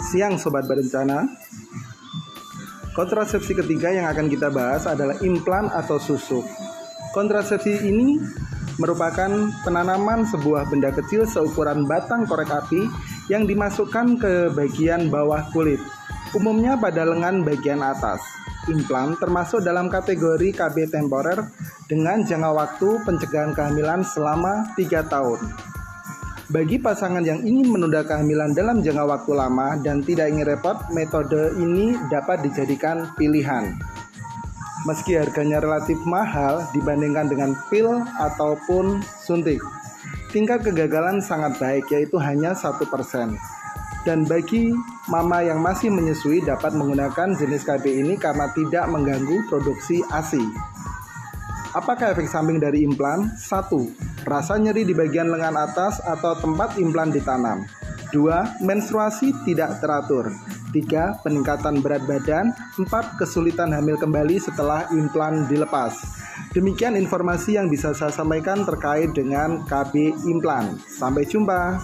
siang Sobat Berencana. Kontrasepsi ketiga yang akan kita bahas adalah implan atau susuk. Kontrasepsi ini merupakan penanaman sebuah benda kecil seukuran batang korek api yang dimasukkan ke bagian bawah kulit, umumnya pada lengan bagian atas. Implan termasuk dalam kategori KB temporer dengan jangka waktu pencegahan kehamilan selama 3 tahun. Bagi pasangan yang ingin menunda kehamilan dalam jangka waktu lama dan tidak ingin repot, metode ini dapat dijadikan pilihan. Meski harganya relatif mahal dibandingkan dengan pil ataupun suntik, tingkat kegagalan sangat baik yaitu hanya satu persen. Dan bagi mama yang masih menyusui dapat menggunakan jenis KB ini karena tidak mengganggu produksi ASI. Apakah efek samping dari implan? 1. Rasa nyeri di bagian lengan atas atau tempat implan ditanam. 2. Menstruasi tidak teratur. 3. Peningkatan berat badan. 4. Kesulitan hamil kembali setelah implan dilepas. Demikian informasi yang bisa saya sampaikan terkait dengan KB implan. Sampai jumpa.